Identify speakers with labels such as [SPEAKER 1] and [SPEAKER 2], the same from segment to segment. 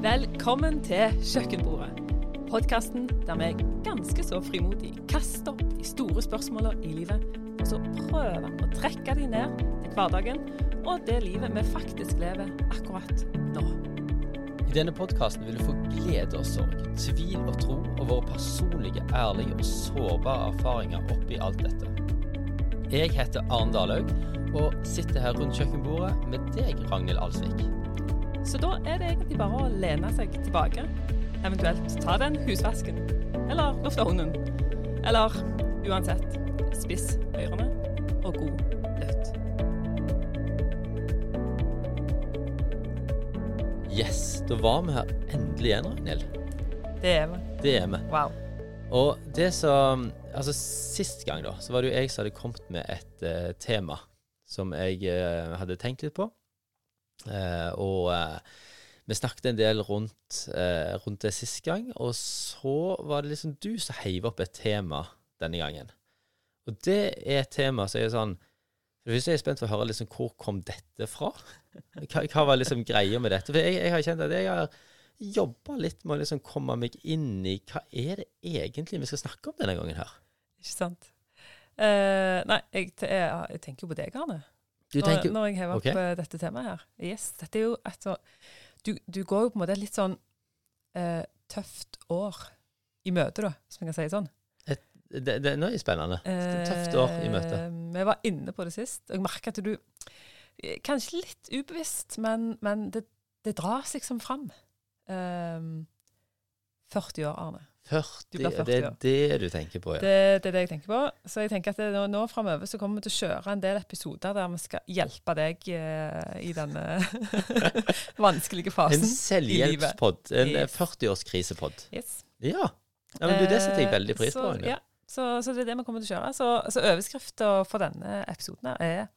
[SPEAKER 1] Velkommen til Kjøkkenbordet. Podkasten der vi ganske så frimodig kaster opp de store spørsmålene i livet, og så prøver å trekke de ned til hverdagen og det livet vi faktisk lever akkurat nå.
[SPEAKER 2] I denne podkasten vil du få glede og sorg, tvil og tro, og våre personlige, ærlige og sårbare erfaringer oppi alt dette. Jeg heter Arne Dalhaug, og sitter her rundt kjøkkenbordet med deg, Ragnhild Alsvik.
[SPEAKER 1] Så da er det egentlig bare å lene seg tilbake, eventuelt ta den husvasken, eller lufte hunden, eller uansett, spiss ørene og god lytt.
[SPEAKER 2] Yes, da var vi her endelig igjen, Ragnhild.
[SPEAKER 1] Det er vi.
[SPEAKER 2] Det er vi.
[SPEAKER 1] Wow.
[SPEAKER 2] Og det som Altså, sist gang, da, så var det jo jeg som hadde kommet med et uh, tema som jeg uh, hadde tenkt litt på. Eh, og eh, vi snakket en del rundt, eh, rundt det sist gang, og så var det liksom du som heiv opp et tema denne gangen. Og det er et tema som er sånn For det er jeg spent på å høre liksom hvor kom dette fra? Hva, hva var liksom greia med dette? For jeg, jeg har kjent at jeg har jobba litt med å liksom komme meg inn i hva er det egentlig vi skal snakke om denne gangen her.
[SPEAKER 1] Ikke sant? Uh, nei, jeg, jeg, jeg tenker jo på deg, Arne. Når, når jeg hever opp
[SPEAKER 2] ok.
[SPEAKER 1] eh, dette temaet her. Yes, dette er jo et så du, du går jo på en måte et litt sånn eh, tøft år i møte, da, hvis vi kan si det sånn.
[SPEAKER 2] det, det, Nå er det spennende. Tøft år i møte.
[SPEAKER 1] Eh, Vi var inne på det sist, og jeg merker at du eh, Kanskje litt ubevisst, men, men det, det dras liksom fram. Um, 40 år, Arne.
[SPEAKER 2] 40,
[SPEAKER 1] Du blir 40
[SPEAKER 2] det er det du tenker på, ja.
[SPEAKER 1] Det, det er det jeg tenker på. Så jeg tenker at nå, nå framover så kommer vi til å kjøre en del episoder der vi skal hjelpe deg eh, i denne vanskelige fasen En
[SPEAKER 2] selvhjelpspod. En
[SPEAKER 1] Yes.
[SPEAKER 2] 40-årskrisepod.
[SPEAKER 1] Yes.
[SPEAKER 2] Ja. ja. Men du, det setter jeg veldig pris
[SPEAKER 1] Eh,
[SPEAKER 2] på.
[SPEAKER 1] Så,
[SPEAKER 2] Ragnhild.
[SPEAKER 1] ja, så, så det er det vi kommer til å kjøre. Så, så overskrifta for denne episoden er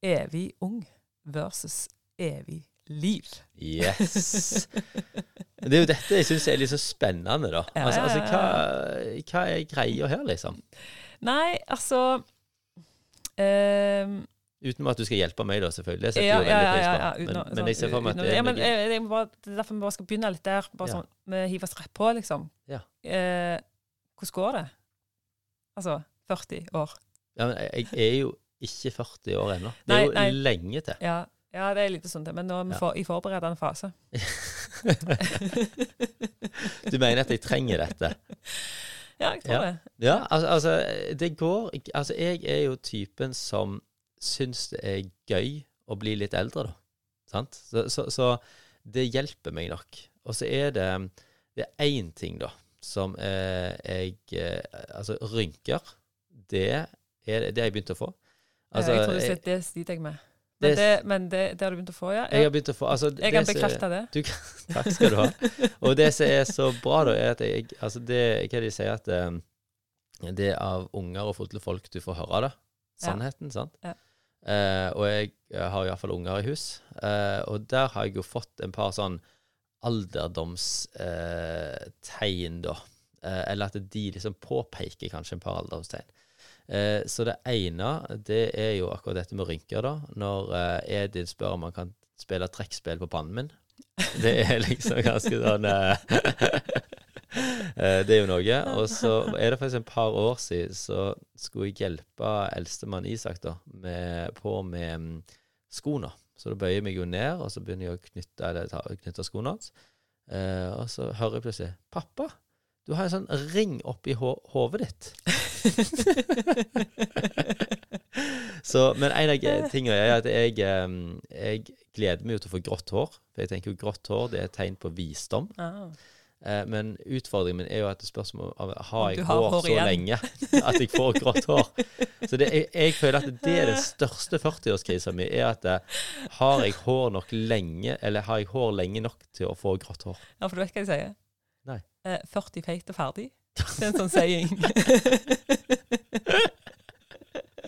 [SPEAKER 1] 'Evig ung versus evig liv'.
[SPEAKER 2] Yes. Det er jo dette jeg syns er litt så spennende, da.
[SPEAKER 1] Ja,
[SPEAKER 2] Altså, altså hva, hva er greia her, liksom?
[SPEAKER 1] Nei, altså um,
[SPEAKER 2] Uten at du skal hjelpe meg, da, selvfølgelig. Det
[SPEAKER 1] ja, ja, ja, ja,
[SPEAKER 2] Men,
[SPEAKER 1] utenom-
[SPEAKER 2] men jeg ser for meg at det
[SPEAKER 1] ja,
[SPEAKER 2] er
[SPEAKER 1] men, jeg, jeg bare, Det er derfor vi bare skal begynne litt der. Bare sånn, Vi hiver oss rett på, liksom.
[SPEAKER 2] Ja.
[SPEAKER 1] Eh, hvordan går det? Altså 40 år.
[SPEAKER 2] ja, men jeg jeg er jo ikke 40 år ennå. Det er jo
[SPEAKER 1] nei.
[SPEAKER 2] lenge til.
[SPEAKER 1] Ja, ja det er litt sånn det, Men nå er vi for, i forberedende fase.
[SPEAKER 2] Du mener at jeg trenger dette?
[SPEAKER 1] Ja, jeg tror
[SPEAKER 2] Ja.
[SPEAKER 1] det.
[SPEAKER 2] Ja, altså, altså det går Altså, jeg er jo typen som syns det er gøy å bli litt eldre, da. Sant? Så, så, så det hjelper meg nok. Og så er det Det er én ting, da, som eh, jeg eh, Altså, rynker, det er det jeg begynte å få. Altså,
[SPEAKER 1] jeg tror du
[SPEAKER 2] jeg,
[SPEAKER 1] sier det sliter jeg med. Men,
[SPEAKER 2] Det-
[SPEAKER 1] men det, det har du begynt å få, ja?
[SPEAKER 2] jeg har begynt å få altså,
[SPEAKER 1] Jeg kan bekrefte det.
[SPEAKER 2] Du, takk skal du ha. Og det som er så bra, da, er at jeg Altså, det Hva de sier at eh, det er av unger og fulle folk du får høre det. Sannheten, sant?
[SPEAKER 1] Ja.
[SPEAKER 2] Eh, og jeg eh, har iallfall unger i hus. Eh, og der har jeg jo fått en par sånn alderdomstegn, da. Eh, eller at de liksom påpeker kanskje en par alderdomstegn. Eh, så det ene, det er jo akkurat dette med rynker, da. Når eh, Edin spør om han kan spille trekkspill på pannen min. Det er liksom ganske sånn eh, eh, Det er jo noe. Og så er det faktisk en par år siden så skulle jeg hjelpe eldstemann Isak da, med, på med mm, skoene. Så da bøyer jeg meg jo ned, og så begynner jeg å knytte, eller, ta, knytte skoene hans. Eh, og så hører jeg plutselig 'Pappa, du har en sånn ring oppi hå hodet ditt'. så, men en av tingene er at jeg, eh, jeg gleder meg jo til å få grått hår. For jeg tenker jo grått hår det er et tegn på visdom.
[SPEAKER 1] Ah.
[SPEAKER 2] Eh, men utfordringen min er jo at det spørs om har jeg
[SPEAKER 1] har
[SPEAKER 2] hår,
[SPEAKER 1] hår
[SPEAKER 2] så lenge at jeg får grått hår. Så det, jeg, jeg føler at det er den største 40-årskrisa mi, er at eh, har jeg hår nok lenge, eller har jeg hår lenge nok til å få grått hår?
[SPEAKER 1] Ja, for du vet hva jeg sier?
[SPEAKER 2] Nei.
[SPEAKER 1] Eh, 40 feit og ferdig. Det er en sånn saying.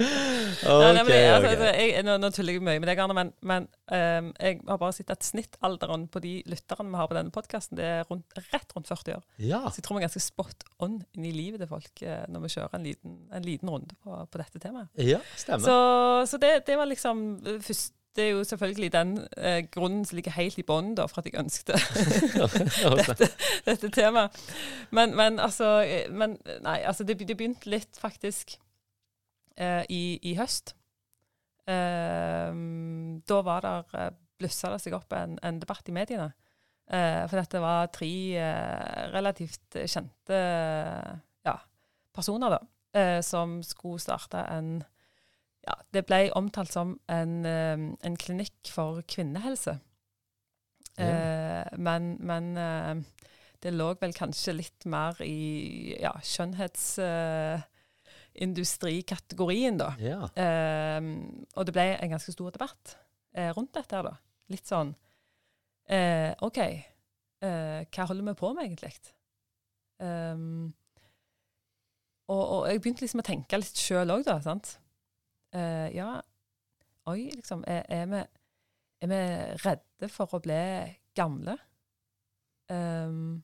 [SPEAKER 1] Nei, nei, jeg, altså, altså,
[SPEAKER 2] ok.
[SPEAKER 1] jeg, nå, nå tuller jeg mye med deg, Arne, men, men um, jeg har bare sett at snittalderen på de lytterne vi har på denne podkasten, det er rundt, rett rundt 40 år.
[SPEAKER 2] Ja.
[SPEAKER 1] Så jeg tror vi er ganske spot on inn i livet til folk eh, når vi kjører en liten, en liten runde på, på dette temaet.
[SPEAKER 2] ja, stemmer.
[SPEAKER 1] Så, så det, det var liksom eh, først, det er jo selvfølgelig den eh, grunnen som ligger helt i bunnen for at jeg ønsket
[SPEAKER 2] dette.
[SPEAKER 1] dette, temaet. Men, men altså eh, men, Nei, altså det, det begynte litt faktisk eh, i, i, høst. Eh, da var der eh, blussa det seg opp en, en debatt i mediene. Eh, for dette var tre relativt kjente ja, personer da, som skulle starte en ja, det ble omtalt som en, eh, en klinikk for kvinnehelse. Ja. Eh, men, men eh, det lå vel kanskje litt mer i ja, skjønnhetsindustrikategorien, da.
[SPEAKER 2] Ja.
[SPEAKER 1] Eh, og det ble en ganske stor debatt eh, rundt dette. her da. Litt sånn eh, OK, hva holder vi på med egentlig? Um, og, og, jeg begynte liksom å tenke litt sjøl òg, da. sant? Uh, Ja, oi, liksom. Er, er, vi, er, vi, redde for å bli gamle? Um,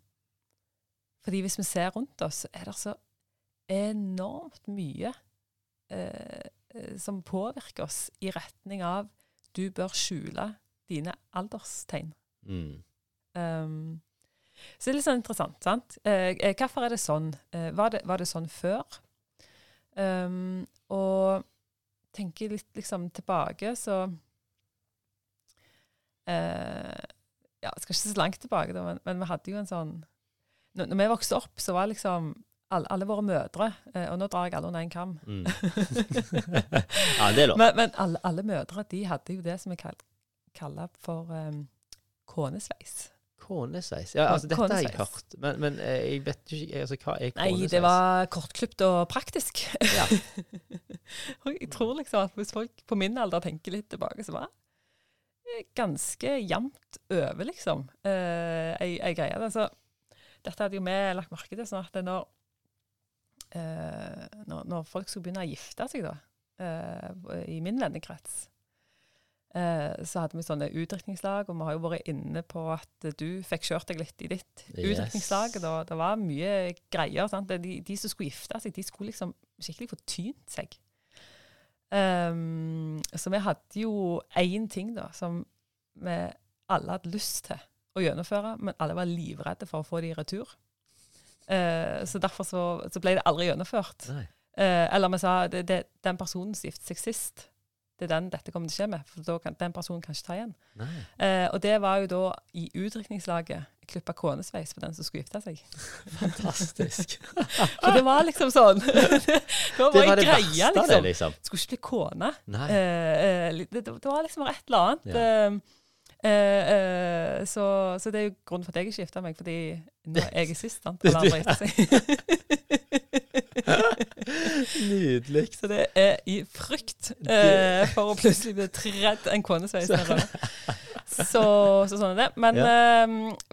[SPEAKER 1] fordi hvis vi ser rundt oss, så er det så enormt mye uh, som påvirker oss i retning av du bør skjule dine alderstegn. Mm. Um, så det er litt sånn interessant. sant? Uh, hvorfor er det sånn? Uh, var, det, var, det, sånn før? Um, og tenker litt liksom tilbake, så eh, Ja, jeg skal ikke så langt tilbake, da, men, men vi hadde jo en sånn når, når, vi vokste opp, så var liksom alle, alle våre mødre eh, Og nå drar jeg alle under én kam. Mm.
[SPEAKER 2] ja, det er lov.
[SPEAKER 1] Men, men alle, alle, mødre de hadde jo det som vi kaller for um, konesveis.
[SPEAKER 2] Konesveis? Ja, altså dette har jeg hørt, men, men eh, jeg vet jo ikke altså, Hva er konesveis?
[SPEAKER 1] Nei, det var kortklipt og praktisk. Ja. og jeg tror liksom at hvis folk på min alder tenker litt tilbake, så var det ganske jevnt over, liksom, uh, ei, ei greie. Så dette hadde jo vi lagt merke til. sånn at når, eh, når, når, folk skulle begynne å gifte seg, da, eh, i min vennekrets Eh, så hadde vi sånne utdrikningslag, og vi har jo vært inne på at du fikk kjørt deg litt i ditt yes. utdrikningslag. Det, det var mye greier. sant? De, de, som skulle gifte seg, de skulle liksom skikkelig få tynt seg. Um, så vi hadde jo én ting da, som vi alle hadde lyst til å gjennomføre, men alle var livredde for å få det i retur. Uh, så derfor så, så, ble det aldri gjennomført. Uh, eller vi sa det, det, den personen som giftet seg sist, det er den dette kommer til å skje med, for da kan, den personen kan ikke ta igjen. Eh, og det var jo da i utdrikningslaget klippa konesveis for den som skulle gifte seg.
[SPEAKER 2] Fantastisk.
[SPEAKER 1] for det var liksom sånn. det var bare en greie, liksom. Det, liksom. Skulle ikke bli kone. Eh, eh, det, det, var liksom et eller annet. Ja. Eh, eh, så, så, det er jo grunnen for at jeg ikke gifta meg, fordi nå er jeg sist. sant? Alle andre gifter seg.
[SPEAKER 2] Nydelig.
[SPEAKER 1] Så det er i frykt eh, for å plutselig bli tredd en konesveis Så, så sånn er det. Men, ja. eh,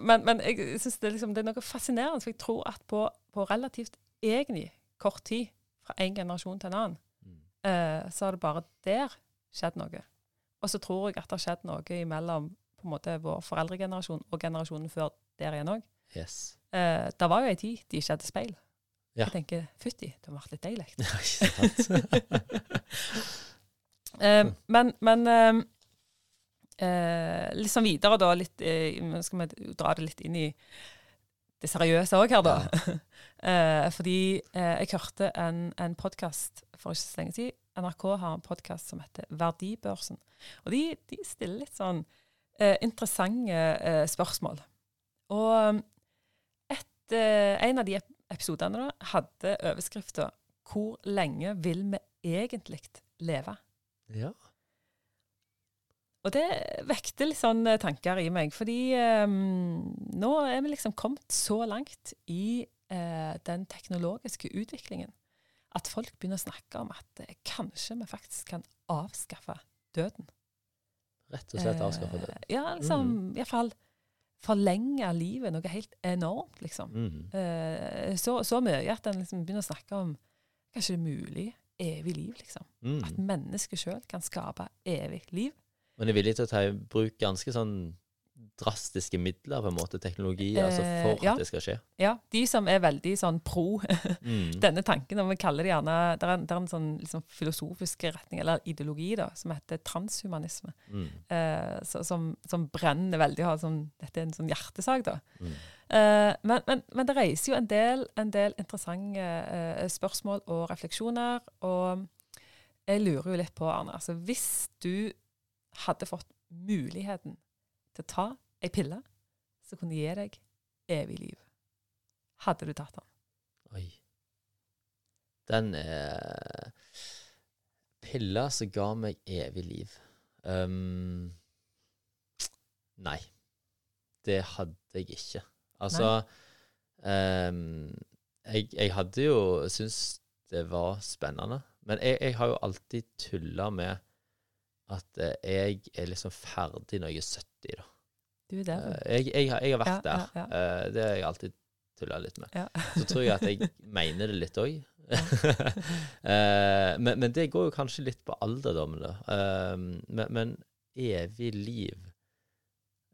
[SPEAKER 1] men, men jeg syns det, liksom, det, er noe fascinerende. For jeg tror at på, på relativt egentlig kort tid, fra en generasjon til en annen, mm. eh, så har det bare der skjedd noe. Og så tror jeg at det har skjedd noe imellom på en måte vår foreldregenerasjon og generasjonen før der igjen òg.
[SPEAKER 2] Yes.
[SPEAKER 1] Eh, det var jo ei tid de ikke hadde speil. Ja. Jeg tenker fytti, det har vært litt deilig. uh, men, men eh, eh, sånn videre, da. Litt, uh, skal vi dra det litt inn i det seriøse òg her, da. Ja. fordi jeg hørte en, en podkast for ikke så lenge siden. NRK har en podkast som heter Verdibørsen. Og de, de stiller litt sånn interessante spørsmål. Og et, en av de episodene hadde overskrifta 'Hvor lenge vil vi egentlig leve?'
[SPEAKER 2] Ja.
[SPEAKER 1] Og det vekte litt sånne tanker i meg, fordi um, nå er vi liksom kommet så langt i uh, den teknologiske utviklingen at folk begynner å snakke om at uh, kanskje vi faktisk kan avskaffe døden.
[SPEAKER 2] Rett og slett avskaffe døden.
[SPEAKER 1] Uh, ja, liksom, mm. iallfall forlenge livet noe helt enormt, liksom.
[SPEAKER 2] Mm.
[SPEAKER 1] Eh, så, så, mye at en liksom begynner å snakke om kanskje det er mulig evig liv, liksom. Mm. At mennesket sjøl kan skape evig liv.
[SPEAKER 2] Men er villig til å ta i bruk ganske sånn drastiske midler, på en måte, teknologi, altså
[SPEAKER 1] Eh,
[SPEAKER 2] for
[SPEAKER 1] ja.
[SPEAKER 2] at det skal skje.
[SPEAKER 1] Ja, de som er veldig sånn pro
[SPEAKER 2] Mm.
[SPEAKER 1] denne tanken, og vi kaller det gjerne Det er, det er en sånn liksom, filosofisk retning, eller ideologi, da, som heter transhumanisme.
[SPEAKER 2] Mm.
[SPEAKER 1] Eh, så, som, som brenner veldig. Har sånn, dette er en sånn hjertesak, da.
[SPEAKER 2] Mm.
[SPEAKER 1] Eh, men, men, men det reiser jo en del, en del interessante eh, spørsmål og refleksjoner. Og jeg lurer jo litt på, Arne, altså hvis du hadde fått muligheten til å ta ei pille som kunne gi deg evig liv, hadde du tatt den?
[SPEAKER 2] Oi. Den er Pilla som ga meg evig liv. Um, nei. Det hadde jeg ikke. Altså um, jeg, jeg hadde jo syntes det var spennende. Men jeg, jeg har jo alltid tulla med at eh, jeg er liksom ferdig når jeg er 70, da.
[SPEAKER 1] Du er der,
[SPEAKER 2] Eh, jeg, jeg, har- jeg har vært
[SPEAKER 1] Ja,
[SPEAKER 2] der.
[SPEAKER 1] ja,
[SPEAKER 2] Eh, det har jeg alltid tulla litt med.
[SPEAKER 1] Ja.
[SPEAKER 2] Så tror jeg at jeg mener det litt òg. men, men det går jo kanskje litt på alderdommen, da. Men, men evig liv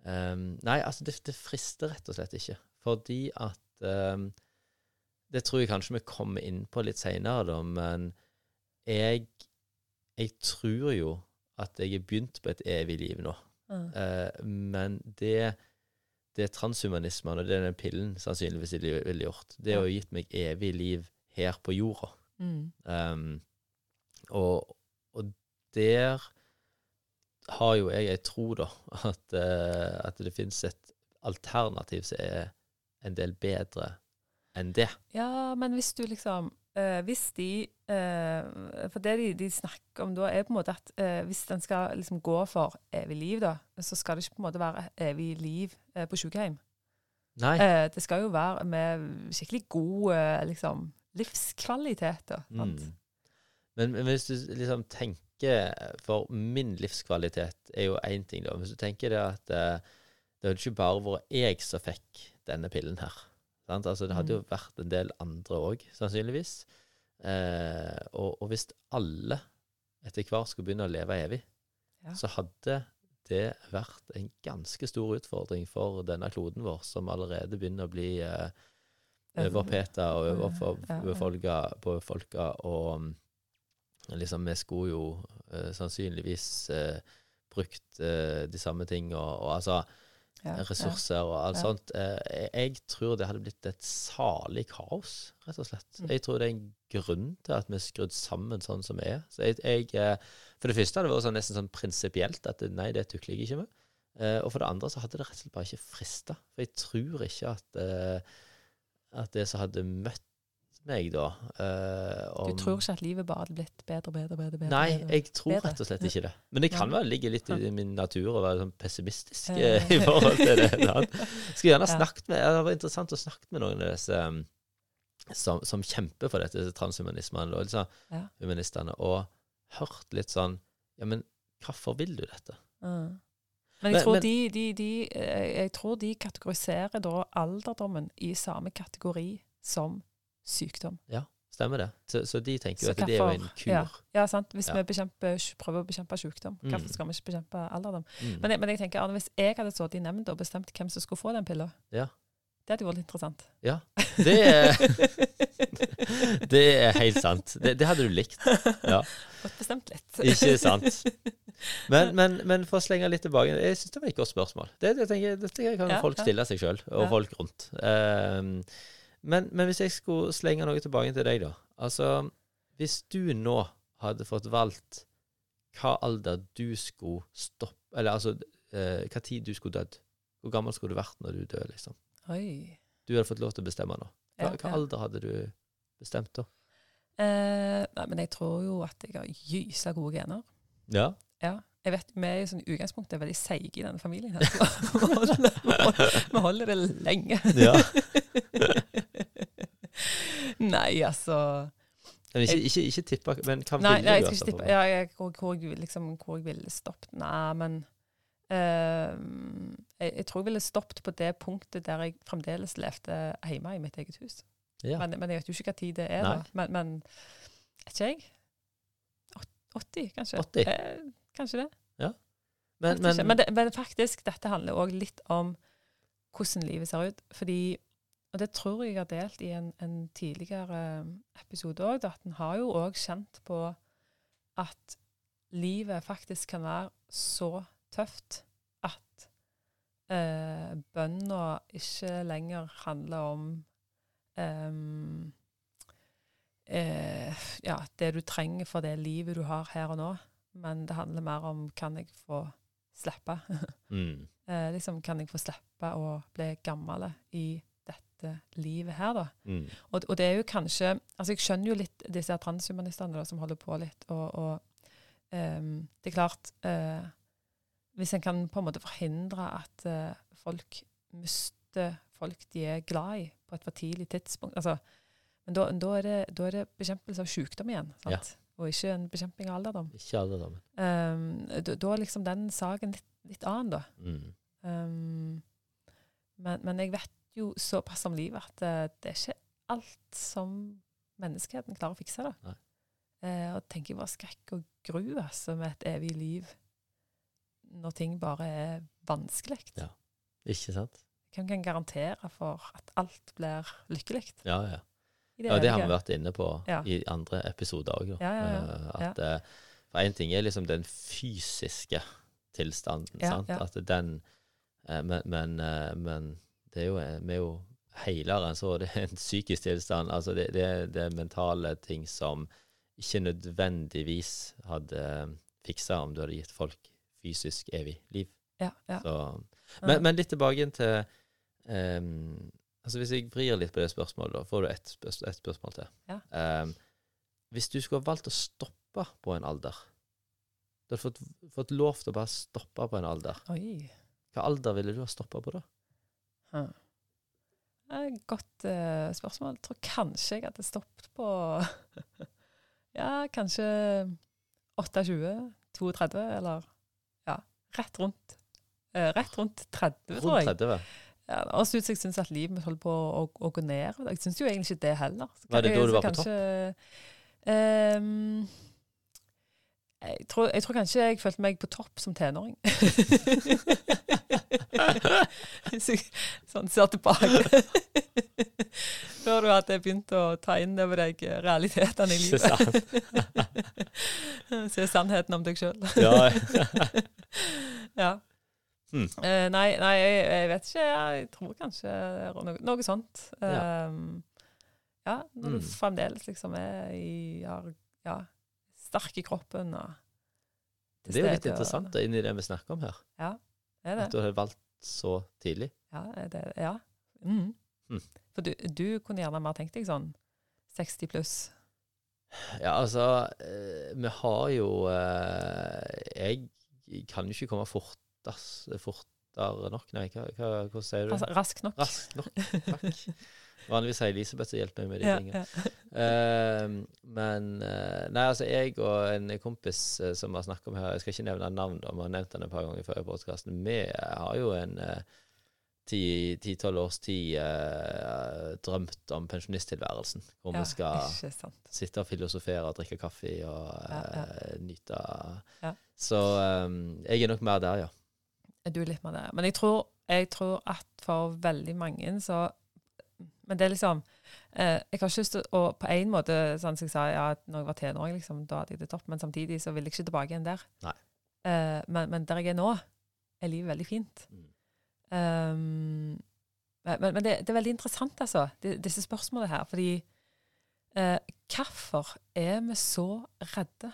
[SPEAKER 2] Nei, altså, det, det frister rett og slett ikke. Fordi at Det tror jeg kanskje vi kommer inn på litt seinere, da, men jeg, jeg tror jo at jeg er begynt på et evig liv nå.
[SPEAKER 1] Mm.
[SPEAKER 2] Eh, men det, det transhumanismen og det den pillen sannsynligvis ville gjort, det har jo gitt meg evig liv her på jorda.
[SPEAKER 1] Mm.
[SPEAKER 2] Um, og, og der har jo jeg ei tro, da, at, uh, at det finnes et alternativ som er en del bedre enn det.
[SPEAKER 1] Ja, men hvis du liksom eh, Hvis de uh, For det de, de snakker om da, er på en måte at uh, hvis en skal liksom gå for evig liv, da, så skal det ikke på en måte være evig liv på sykehjem.
[SPEAKER 2] Nei.
[SPEAKER 1] Eh, det skal jo være med skikkelig god liksom, livskvalitet. Da?
[SPEAKER 2] Mm. Men, men hvis du liksom tenker For min livskvalitet er jo én ting, da. Hvis du tenker det at det hadde ikke bare vært jeg som fikk denne pillen her. Altså, det hadde jo vært en del andre òg, sannsynligvis. Eh, og, og hvis alle etter hvert skulle begynne å leve evig,
[SPEAKER 1] Ja.
[SPEAKER 2] så hadde det vært en ganske stor utfordring for denne kloden vår, som allerede begynner å bli eh, overpeta og
[SPEAKER 1] Ja, ja.
[SPEAKER 2] på folka, og mm, liksom vi skulle jo eh, sannsynligvis eh, brukt eh, de samme tingene og, og altså
[SPEAKER 1] Ja,
[SPEAKER 2] ressurser og alt
[SPEAKER 1] Ja.
[SPEAKER 2] sånt. Eh, jeg, tror det hadde blitt et salig kaos, rett og slett.
[SPEAKER 1] Mm.
[SPEAKER 2] Jeg tror det er en grunn til at vi er skrudd sammen sånn som vi er. Så jeg, jeg, eh, for det første hadde det vært sånn, nesten sånn prinsipielt at det- nei, det tukler jeg ikke med. Eh, og for det andre så hadde det rett og slett bare ikke frista. For jeg tror ikke at, eh, at det som hadde møtt meg da uh,
[SPEAKER 1] Du tror ikke at livet bare hadde blitt bedre bedre? bedre, bedre
[SPEAKER 2] Nei, jeg tror
[SPEAKER 1] bedre.
[SPEAKER 2] rett og slett ikke det. Men det kan
[SPEAKER 1] Nei.
[SPEAKER 2] vel ligge litt i min natur å være sånn pessimistisk
[SPEAKER 1] Eh.
[SPEAKER 2] eh, i forhold til det. Skulle gjerne
[SPEAKER 1] ha
[SPEAKER 2] snakket med Det var interessant å snakke med noen av disse um, som, som kjemper for dette, disse transhumanismene og liksom,
[SPEAKER 1] Ja.
[SPEAKER 2] humanistene, og hørt litt sånn Ja, men hvorfor vil du dette?
[SPEAKER 1] Mm. Men jeg tror,
[SPEAKER 2] men-
[SPEAKER 1] de, de, de, eh, jeg tror de kategoriserer da alderdommen i samme kategori som sykdom.
[SPEAKER 2] Ja, Stemmer det? Så, så de tenker jo at det er jo en kur.
[SPEAKER 1] Ja, ja sant? Hvis vi prøver å bekjempe sykdom,
[SPEAKER 2] Mm.
[SPEAKER 1] skal vi ikke bekjempe alderdom?
[SPEAKER 2] Mm.
[SPEAKER 1] Men, men jeg tenker, Arne, hvis jeg hadde sittet i nemnda og bestemt hvem som skulle få den pilla,
[SPEAKER 2] Ja.
[SPEAKER 1] det hadde jo vært interessant.
[SPEAKER 2] Ja. Det er, det er helt sant. Det, det hadde du likt. Ja.
[SPEAKER 1] Fått bestemt litt.
[SPEAKER 2] Ikke sant. Men, men, men for å slenge litt tilbake Jeg syns det var et godt spørsmål. Det, det tenker, jeg- dette kan
[SPEAKER 1] Ja,
[SPEAKER 2] folk stille seg sjøl, og
[SPEAKER 1] Ja.
[SPEAKER 2] folk rundt. Ehm, men, men hvis jeg skulle slenge noe tilbake til deg, da. Altså, hvis du nå hadde fått valgt hva alder du skulle stoppe Eller altså, eh, hva tid du skulle dødd. Hvor gammel skulle du vært når du dør, liksom?
[SPEAKER 1] Oi.
[SPEAKER 2] Du hadde fått lov til å bestemme nå. Hva,
[SPEAKER 1] Ja,
[SPEAKER 2] hva alder hadde du bestemt da?
[SPEAKER 1] Eh, nei, men jeg tror jo at jeg har gysa gode gener.
[SPEAKER 2] Ja.
[SPEAKER 1] Ja. Jeg vet, Vi er sånn i utgangspunktet veldig seige i denne familien. her. Vi holder, vi holder det lenge.
[SPEAKER 2] ja.
[SPEAKER 1] Nei, altså
[SPEAKER 2] Men ikke, ikke, ikke tippa, men hva
[SPEAKER 1] Nei,
[SPEAKER 2] ville
[SPEAKER 1] nei jeg skal ikke tippe. Ja, jeg, hvor, hvor, liksom, hvor jeg ville stoppet. Nei, men uh, jeg, jeg tror jeg ville stoppet på det punktet der jeg fremdeles levde hjemme i mitt eget hus.
[SPEAKER 2] Ja.
[SPEAKER 1] Men, men jeg vet jo ikke hva tid det er,
[SPEAKER 2] Nei.
[SPEAKER 1] da. Men, men ikke jeg. 80, kanskje?
[SPEAKER 2] 80?
[SPEAKER 1] Eh, kanskje det.
[SPEAKER 2] Men,
[SPEAKER 1] Faktisk
[SPEAKER 2] men,
[SPEAKER 1] men, det, men faktisk, dette handler òg litt om hvordan livet ser ut. Fordi, og det tror jeg jeg har delt i en, en tidligere episode òg, at en har jo òg kjent på at livet faktisk kan være så tøft at eh, bønna ikke lenger handler om em, eh, ja, det du trenger for det livet du har her og nå. Men det handler mer om kan jeg få slippe?
[SPEAKER 2] mm,
[SPEAKER 1] Eh, liksom, kan jeg få slippe å bli gammel i dette livet her, da?
[SPEAKER 2] mm,
[SPEAKER 1] Og, og det er jo kanskje Altså, jeg skjønner jo litt disse transhumanistene da, som holder på litt, og, og um, det er klart uh, Hvis en kan på en måte forhindre at uh, folk mister folk de er glad i, på et for tidlig tidspunkt altså, Men da, da, er det, da er det bekjempelse av sykdom igjen, sant? Og ikke en bekjemping av alderdom.
[SPEAKER 2] ikke alderdommen.
[SPEAKER 1] Um, da, da er liksom den saken litt, litt annen, da.
[SPEAKER 2] Mm,
[SPEAKER 1] Um, men, men jeg vet jo såpass om livet at eh, det er ikke alt som menneskeheten klarer å fikse. da. Eh, og tenker jeg bare skrekk og gru altså, med et evig liv når ting bare er vanskelig.
[SPEAKER 2] Ja. ikke sant?
[SPEAKER 1] Hvem kan garantere for at alt blir lykkelig?
[SPEAKER 2] Ja, ja. Ja, det har vi vært inne på
[SPEAKER 1] Ja.
[SPEAKER 2] i andre episoder òg.
[SPEAKER 1] Ja.
[SPEAKER 2] At eh, For én ting er liksom den fysiske tilstanden, sant? At den eh, men, men, eh, men det er jo, eh, vi er jo heilere enn så. Det er en psykisk tilstand. Altså det, det, det er mentale ting som ikke nødvendigvis hadde fiksa om du hadde gitt folk fysisk evig liv.
[SPEAKER 1] Ja, ja.
[SPEAKER 2] Så, men, men litt tilbake til ehm, altså Hvis jeg vrir litt på det spørsmålet, da får du ett spørs et spørsmål til.
[SPEAKER 1] Ja.
[SPEAKER 2] Um, hvis du skulle ha valgt å stoppe på en alder Du hadde fått, fått lov til å bare stoppe på en alder.
[SPEAKER 1] Oi.
[SPEAKER 2] Hva alder ville du ha stoppa på da?
[SPEAKER 1] Hmm. Godt uh, spørsmål. Jeg tror kanskje jeg hadde stoppet på Ja, kanskje 28, 32, eller ja, rett rundt. Uh, rett rundt 30, tror
[SPEAKER 2] Rundt
[SPEAKER 1] jeg.
[SPEAKER 2] 30?
[SPEAKER 1] Ja, det høres ut som jeg syns at livet mitt holder på å, å gå ned. Jeg syns jo egentlig ikke det heller. Så
[SPEAKER 2] Var det da du
[SPEAKER 1] så
[SPEAKER 2] var på
[SPEAKER 1] kanskje, Um, jeg, tror, jeg tror kanskje jeg følte meg på topp som tenåring. Sånn ser tilbake. Før du hadde begynt å ta inn over deg realitetene i livet. Se sannheten om deg sjøl.
[SPEAKER 2] Ja.
[SPEAKER 1] Eh, nei, nei jeg, jeg vet ikke. Jeg tror kanskje det noe, noe sånt.
[SPEAKER 2] Ja.
[SPEAKER 1] Um, ja, når
[SPEAKER 2] Hmm.
[SPEAKER 1] du fremdeles liksom er i har, ja, sterk i kroppen og til
[SPEAKER 2] Det er jo litt
[SPEAKER 1] og-
[SPEAKER 2] interessant da, inn i det vi snakker om her.
[SPEAKER 1] Ja, er
[SPEAKER 2] At du hadde valgt så tidlig.
[SPEAKER 1] Ja, det, ja. Mm.
[SPEAKER 2] Hmm.
[SPEAKER 1] For du, du kunne gjerne mer tenkt deg sånn 60 pluss.
[SPEAKER 2] Ja, altså eh, Vi har jo eh, Jeg kan jo ikke komme fortas, fortere nok. Nei, hva, hva, hva sier du?
[SPEAKER 1] Altså, raskt nok.
[SPEAKER 2] Rask nok. Takk. Vanligvis har Elisabeth som hjelper meg med de
[SPEAKER 1] Ja,
[SPEAKER 2] tingene.
[SPEAKER 1] ja.
[SPEAKER 2] uh, men uh, Nei, altså, jeg og en kompis uh, som har snakket om her, jeg skal ikke nevne navn, da, vi har nevnt han et par ganger før i podkasten, vi har jo en ti-tolv års tid eh, drømt om pensjonisttilværelsen. Hvor
[SPEAKER 1] Ja,
[SPEAKER 2] vi skal sitte og filosofere og drikke kaffe og eh, nyte. Så um, jeg er nok mer der, ja.
[SPEAKER 1] Du er litt mer der. Men jeg tror, jeg tror at for veldig mange så Men det er liksom eh, Jeg har ikke lyst til å På en måte, sånn som jeg sa, ja, når jeg var tenåring, liksom, da hadde jeg det topp, men samtidig så vil jeg ikke tilbake igjen der. Eh, men, men der jeg er nå, er livet veldig fint.
[SPEAKER 2] Mm.
[SPEAKER 1] Um, men men det, det er veldig interessant, altså, disse spørsmålene her. Fordi eh, hvorfor er vi så redde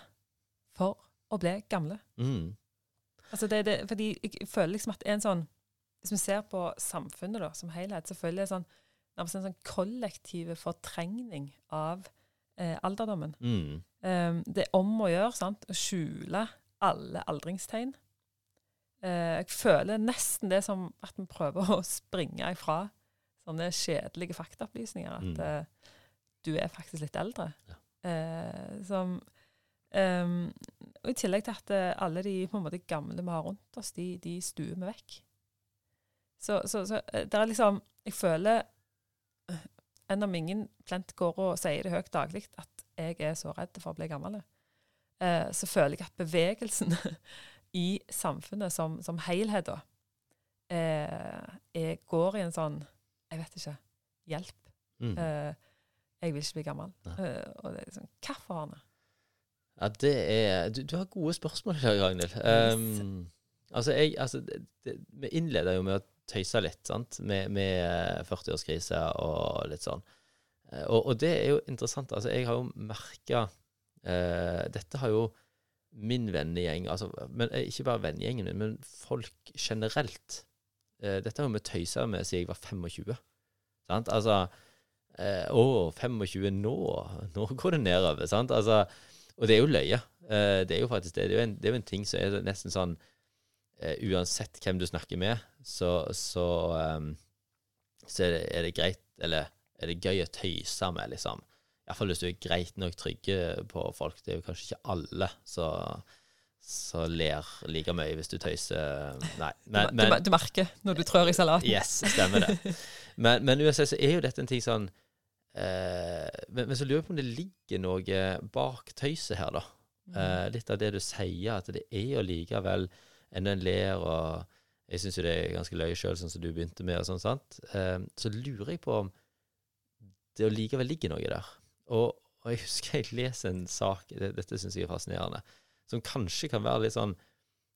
[SPEAKER 1] for å bli gamle?
[SPEAKER 2] Mm.
[SPEAKER 1] Altså det, det, fordi jeg føler liksom at en sånn Hvis vi ser på samfunnet da, som helhet, så føler jeg sånn, nærmest en sånn kollektiv fortrengning av eh, alderdommen.
[SPEAKER 2] Mm.
[SPEAKER 1] Um, det er om å gjøre sant, å skjule alle aldringstegn. Uh, jeg føler nesten det som at vi prøver å springe ifra sånne kjedelige faktaopplysninger. At
[SPEAKER 2] Mm.
[SPEAKER 1] uh, du er faktisk litt eldre.
[SPEAKER 2] Ja.
[SPEAKER 1] Uh, som um, Og i tillegg til at eh, alle de på en måte gamle vi har rundt oss, de, de stuer vi vekk. Så, så, så eh, det er liksom Jeg føler eh, Enn om ingen plent går og sier det høyt daglig at jeg er så redd for å bli gammel, eh, så føler jeg at bevegelsen i samfunnet som, som helhet, da, eh, går i en sånn Jeg vet ikke. Hjelp.
[SPEAKER 2] Mm.
[SPEAKER 1] Eh, jeg vil ikke bli gammel. Og det er liksom Hvorfor, Arne?
[SPEAKER 2] Ja, det er Du, du har gode spørsmål her, Ragnhild. Um, altså, jeg Altså, det, vi innleder jo med å tøyse litt, sant, med, med eh, 40-årskrise og litt sånn. Eh, Og, og det er jo interessant. Altså, jeg har jo merka uh, Dette har jo min vennegjeng altså, men eh, Ikke bare vennegjengen min, men folk generelt. uh, dette har jo vi tøysa med siden jeg var 25. Sant? Altså eh, Å, 25 nå? Nå går det nedover. Sant? Altså, og det er jo løye. Eh, det er jo faktisk det. Det er jo en, det er jo en ting som er nesten sånn eh, Uansett hvem du snakker med, så, så, ehm, så er, det, er det greit, eller er det gøy å tøyse med, liksom. Iallfall hvis du er greit nok trygge på folk. Det er jo kanskje ikke alle som ler like mye hvis du tøyser Nei. Men,
[SPEAKER 1] du,
[SPEAKER 2] men,
[SPEAKER 1] du, du merker når du trør i salaten.
[SPEAKER 2] Yes, stemmer det. Men, men uansett så er jo dette en ting sånn men, men så lurer jeg på om det ligger noe bak tøyset her, da. Eh, litt av det du sier, at det er jo likevel enda en ler, og jeg syns jo det er ganske løye sjøl, sånn som du begynte med, og sånn, sant. Eh, så lurer jeg på om det likevel ligger noe der. Og, og jeg husker jeg leser en sak, det, dette syns jeg er fascinerende, som kanskje kan være litt sånn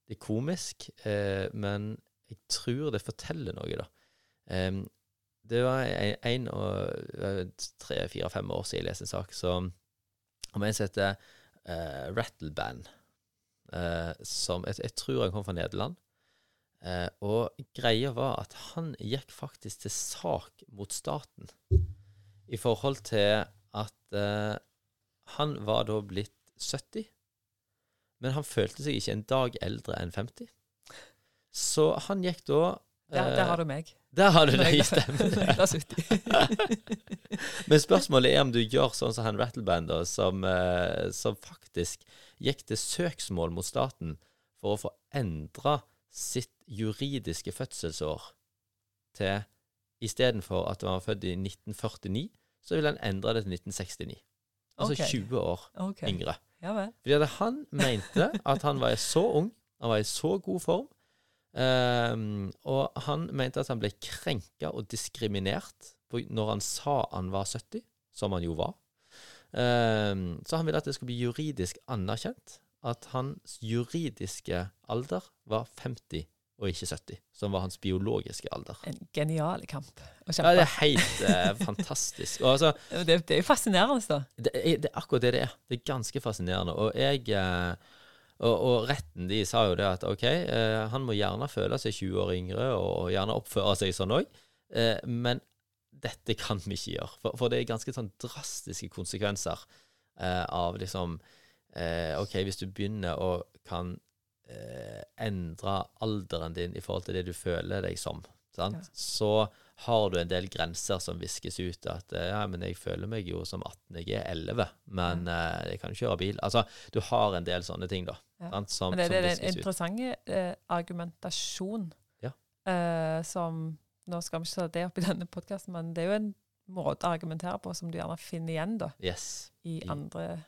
[SPEAKER 2] Det er komisk, eh, men jeg tror det forteller noe, da. Em, det var en, og tre-fire-fem år siden jeg leste en sak som, om en som heter uh, Rattleband. Uh, som jeg, jeg tror han kom fra Nederland. Uh, og greia var at han gikk faktisk til sak mot staten i forhold til at uh, han var da blitt 70, men han følte seg ikke en dag eldre enn 50. Så han gikk da
[SPEAKER 1] Der,
[SPEAKER 2] eh,
[SPEAKER 1] der har du meg.
[SPEAKER 2] Der har du det, stemmer
[SPEAKER 1] når jeg
[SPEAKER 2] det.
[SPEAKER 1] er 70.
[SPEAKER 2] Men spørsmålet er om du gjør sånn som han Rattleband, da, som, eh, som faktisk gikk til søksmål mot staten for å få endra sitt juridiske fødselsår til Istedenfor at han var født i 1949, så ville han endre det til 1969. Altså
[SPEAKER 1] okay.
[SPEAKER 2] 20 år
[SPEAKER 1] okay.
[SPEAKER 2] yngre.
[SPEAKER 1] Ja.
[SPEAKER 2] Fordi han mente at han var så ung, han var i så god form, ehm, og han mente at han ble krenka og diskriminert når han sa han var 70, som han jo var. Um, så han ville at det skulle bli juridisk anerkjent at hans juridiske alder var 50 og ikke 70, som var hans biologiske alder.
[SPEAKER 1] En genial kamp å
[SPEAKER 2] Ja, det er helt eh, fantastisk. Altså,
[SPEAKER 1] det, det er jo fascinerende, da.
[SPEAKER 2] det er, det er akkurat det det er. Det er ganske fascinerende. Og jeg eh, og, og retten de sa jo det at OK, eh, han må gjerne føle seg 20 år yngre og gjerne oppføre seg sånn òg, eh, men dette kan vi ikke gjøre. For, for det er ganske sånn drastiske konsekvenser eh, av liksom eh, OK, hvis du begynner å kan eh, endre alderen din i forhold til det du føler deg som, sant?
[SPEAKER 1] Ja.
[SPEAKER 2] så har du en del grenser som viskes ut. At eh, ja, men jeg føler meg jo som 18, jeg er 11, men eh, jeg kan kjøre bil. Altså, du har en del sånne ting, da.
[SPEAKER 1] Ja.
[SPEAKER 2] Sant? Som,
[SPEAKER 1] Men det, er en interessant uh, argumentasjon
[SPEAKER 2] Ja.
[SPEAKER 1] uh, som Nå skal vi ikke ta det opp i denne podkasten, men det er jo en måte å argumentere på som du gjerne finner igjen da,
[SPEAKER 2] Yes.
[SPEAKER 1] i
[SPEAKER 2] I-
[SPEAKER 1] andre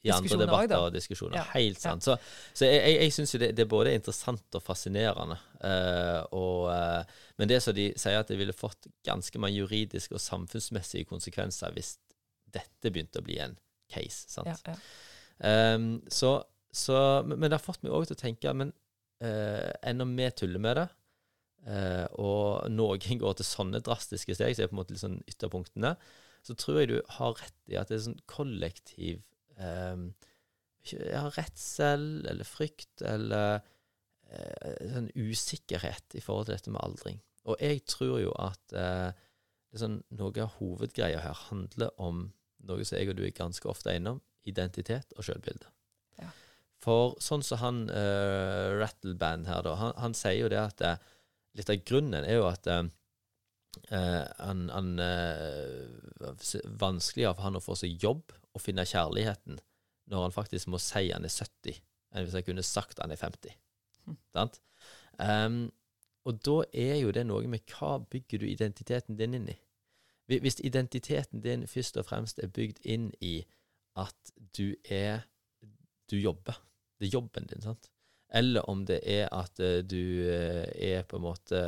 [SPEAKER 2] I andre debatter
[SPEAKER 1] også,
[SPEAKER 2] og diskusjoner.
[SPEAKER 1] Ja.
[SPEAKER 2] Helt sant. Så, så jeg, jeg, syns jo det, det er både interessant og fascinerende. Uh, og, uh, men det som de sier, at det ville fått ganske mange juridiske og samfunnsmessige konsekvenser hvis dette begynte å bli en case. sant?
[SPEAKER 1] ja, ja.
[SPEAKER 2] Ehm, så, så, men, det har fått meg òg til å tenke Men uh, enda vi tuller med det, uh, og noen går til sånne drastiske steg, så er på en måte sånn ytterpunktene, så tror jeg du har rett i at det er sånn kollektiv ja, redsel eller frykt eller eh, sånn usikkerhet i forhold til dette med aldring. Og jeg tror jo at eh, sånn, noe av hovedgreia her handler om noe som jeg og du er ganske ofte innom, identitet og sjølbilde.
[SPEAKER 1] Ja.
[SPEAKER 2] For sånn som han uh, Rattleband her, da, han, han sier jo det at eh, litt av grunnen er jo at eh, eh, han, han eh, s- vanskeligere for han å få seg jobb og finne kjærligheten når han faktisk må si han er 70, enn hvis han kunne sagt han er 50.
[SPEAKER 1] Mm.
[SPEAKER 2] Sant? Um, og da er jo det noe med hva bygger du identiteten din inn i? Hvis identiteten din først og fremst er bygd inn i at du er Du jobber. Det er jobben din, sant? Eller om det er at eh, du eh, er på en måte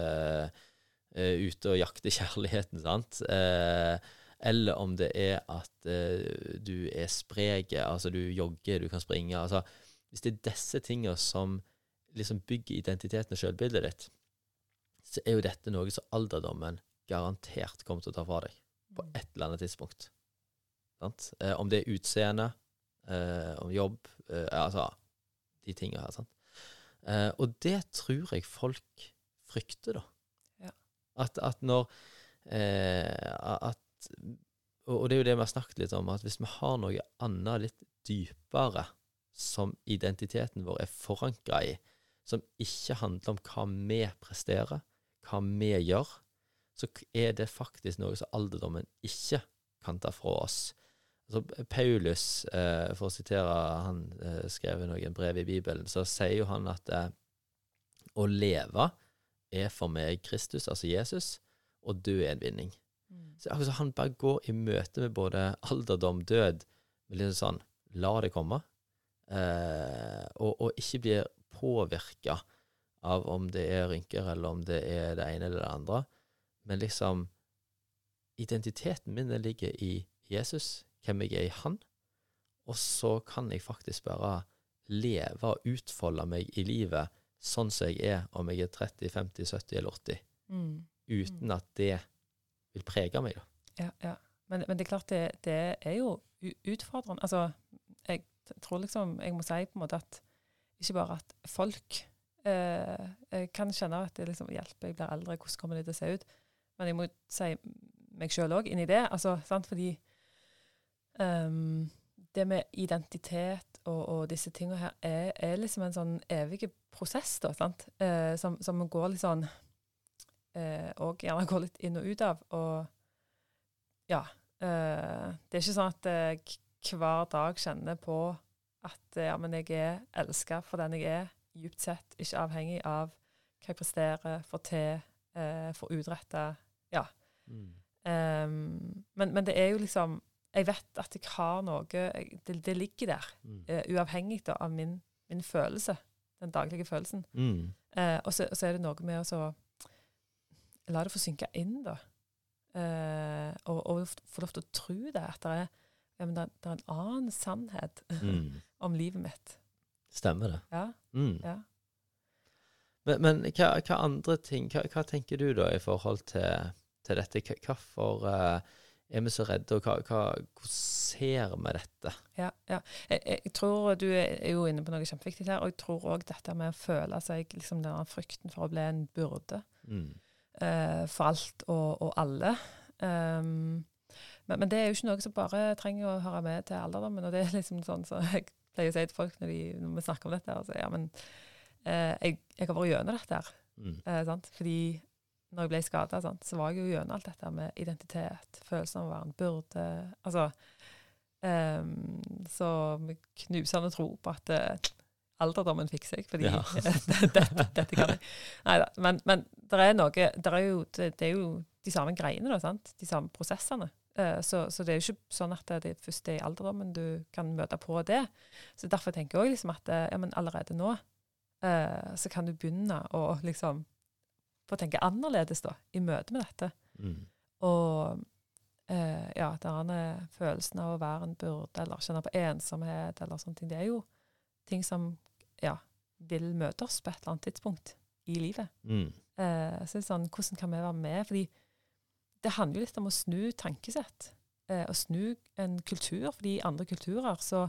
[SPEAKER 2] eh, ute og jakter kjærligheten, sant. Eh, eller om det er at eh, du er sprek, altså du jogger, du kan springe. altså Hvis det er disse tingene som liksom bygger identiteten og selvbildet ditt, så er jo dette noe som alderdommen garantert kommer til å ta fra deg på et eller annet tidspunkt. Sant? Eh, om det er utseende, eh, om jobb, eh, altså de tingene her. Sant? Eh, og det tror jeg folk frykter, da.
[SPEAKER 1] Ja.
[SPEAKER 2] At, at når eh, At Og det er jo det vi har snakket litt om, at hvis vi har noe annet litt dypere som identiteten vår er forankra i, som ikke handler om hva vi presterer, hva vi gjør, så er det faktisk noe som alderdommen ikke kan ta fra oss. Altså, Paulus, eh, for å sitere han eh, skrev noen brev i Bibelen, så sier jo han at eh, å leve er for meg Kristus, altså Jesus, og dø er en vinning.
[SPEAKER 1] Mm.
[SPEAKER 2] Så akkurat som han bare går i møte med både alderdom, død, med litt sånn la det komme, eh, og, og ikke blir påvirka av om det er rynker, eller om det er det ene eller det andre. Men liksom Identiteten min ligger i Jesus, hvem jeg er i Han. Og så kan jeg faktisk bare leve og utfolde meg i livet sånn som jeg er, om jeg er 30, 50, 70 eller 80,
[SPEAKER 1] Mm.
[SPEAKER 2] uten at det vil prege meg. da.
[SPEAKER 1] Ja, ja. Men, men det er klart, det, det er jo utfordrende. Altså, jeg tror liksom Jeg må si på en måte at ikke bare at folk eh, kan kjenne at det liksom hjelper, jeg blir eldre, hvordan kommer det til å se ut? Men jeg må si meg sjøl òg i det. altså, sant? Fordi um, det med identitet og, og disse tingene her er, er liksom en sånn evig prosess, da, sant? Eh, som, som går litt sånn eh, Og gjerne går litt inn og ut av. Og ja. eh, det er ikke sånn at jeg hver dag kjenner på at eh, ja, men jeg er elska for den jeg er, djupt sett, ikke avhengig av hva jeg presterer, får til, eh, får utretta. Ja. Ehm, men, men det er jo liksom Jeg vet at jeg har noe jeg, det, det ligger der,
[SPEAKER 2] Mm.
[SPEAKER 1] Uh, uavhengig da, av min, min følelse. Den daglige følelsen.
[SPEAKER 2] Mm.
[SPEAKER 1] Uh, og, så, og så er det noe med å så la det få synke inn, da. Eh, og, og få lov til å tro det. At det er, ja, det, det er en annen sannhet
[SPEAKER 2] Mm.
[SPEAKER 1] om livet mitt.
[SPEAKER 2] Stemmer det.
[SPEAKER 1] Ja,
[SPEAKER 2] Mm.
[SPEAKER 1] ja.
[SPEAKER 2] Men, men hva, hva andre ting hva, hva tenker du da i forhold til, til dette? Hvorfor uh, er vi så redde, og hva, hvordan ser vi dette?
[SPEAKER 1] ja, ja. Jeg, jeg, tror du er jo inne på noe kjempeviktig her. Og jeg tror òg dette med å føle seg liksom den frykten for å bli en byrde
[SPEAKER 2] Mm.
[SPEAKER 1] Eh, for alt og, og alle. Um, men, men det er jo ikke noe som bare trenger å høre med til alderdommen. Og det er liksom sånn så jeg pleier å si til folk når, de, når vi snakker om dette, altså, ja, men eh, jeg, jeg har vært gjennom dette her.
[SPEAKER 2] Mm.
[SPEAKER 1] Eh, sant? Fordi når jeg ble skada, så var jeg jo gjennom alt dette med identitet, følelsen av å være en byrde. Altså um, Så knusende tro på at eh, alderdommen fikser jeg, fordi
[SPEAKER 2] Ja.
[SPEAKER 1] dette, dette kan jeg. Neida, Men, men det er noe der er jo, det, det er jo de samme greiene, da, sant? de samme prosessene. Eh, så, så det er jo ikke sånn at det først er i alderdommen du kan møte på det. Så Derfor tenker jeg også liksom at eh, ja, men allerede nå eh, så kan du begynne å liksom få tenke annerledes da, i møte med dette.
[SPEAKER 2] Mm.
[SPEAKER 1] Og ja, denne følelsen av å være en byrde, eller kjenne på ensomhet, eller sånne ting, det er jo ting som ja, vil møte oss på et eller annet tidspunkt i livet.
[SPEAKER 2] Mm.
[SPEAKER 1] Eh, så det er sånn, hvordan kan vi være med? Fordi det handler jo litt om å snu tankesett. Eh, og snu en kultur. Fordi i andre kulturer så,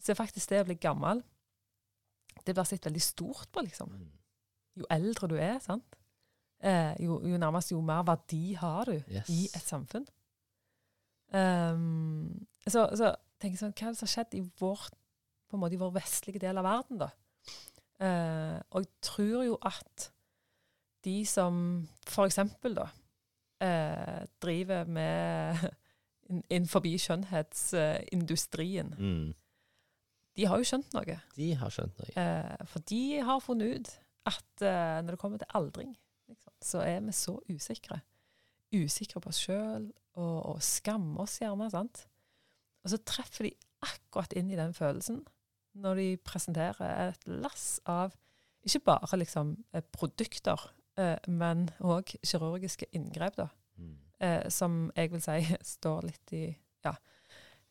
[SPEAKER 1] så er faktisk det å bli gammel Det blir sett veldig stort på, liksom.
[SPEAKER 2] Mm.
[SPEAKER 1] Jo eldre du er, sant? Eh, jo, jo nærmest jo mer verdi har du
[SPEAKER 2] Yes.
[SPEAKER 1] i et samfunn. Um, så, så tenker jeg sånn, hva er det som har skjedd i vår, på en måte i vår vestlige del av verden, da? Eh, og jeg tror jo at de som for eksempel da, eh, driver med inn- innenfor skjønnhetsindustrien,
[SPEAKER 2] Mm.
[SPEAKER 1] de har jo skjønt noe.
[SPEAKER 2] De har skjønt noe.
[SPEAKER 1] Eh, for de har funnet ut at eh, når det kommer til aldring, liksom, så er vi så usikre. Usikre på oss sjøl og, og skammer oss gjerne. sant? Og så treffer de akkurat inn i den følelsen når de presenterer et lass av ikke bare liksom eh, produkter, eh, men òg kirurgiske inngrep, da,
[SPEAKER 2] Mm.
[SPEAKER 1] eh, som jeg vil si står litt i ja,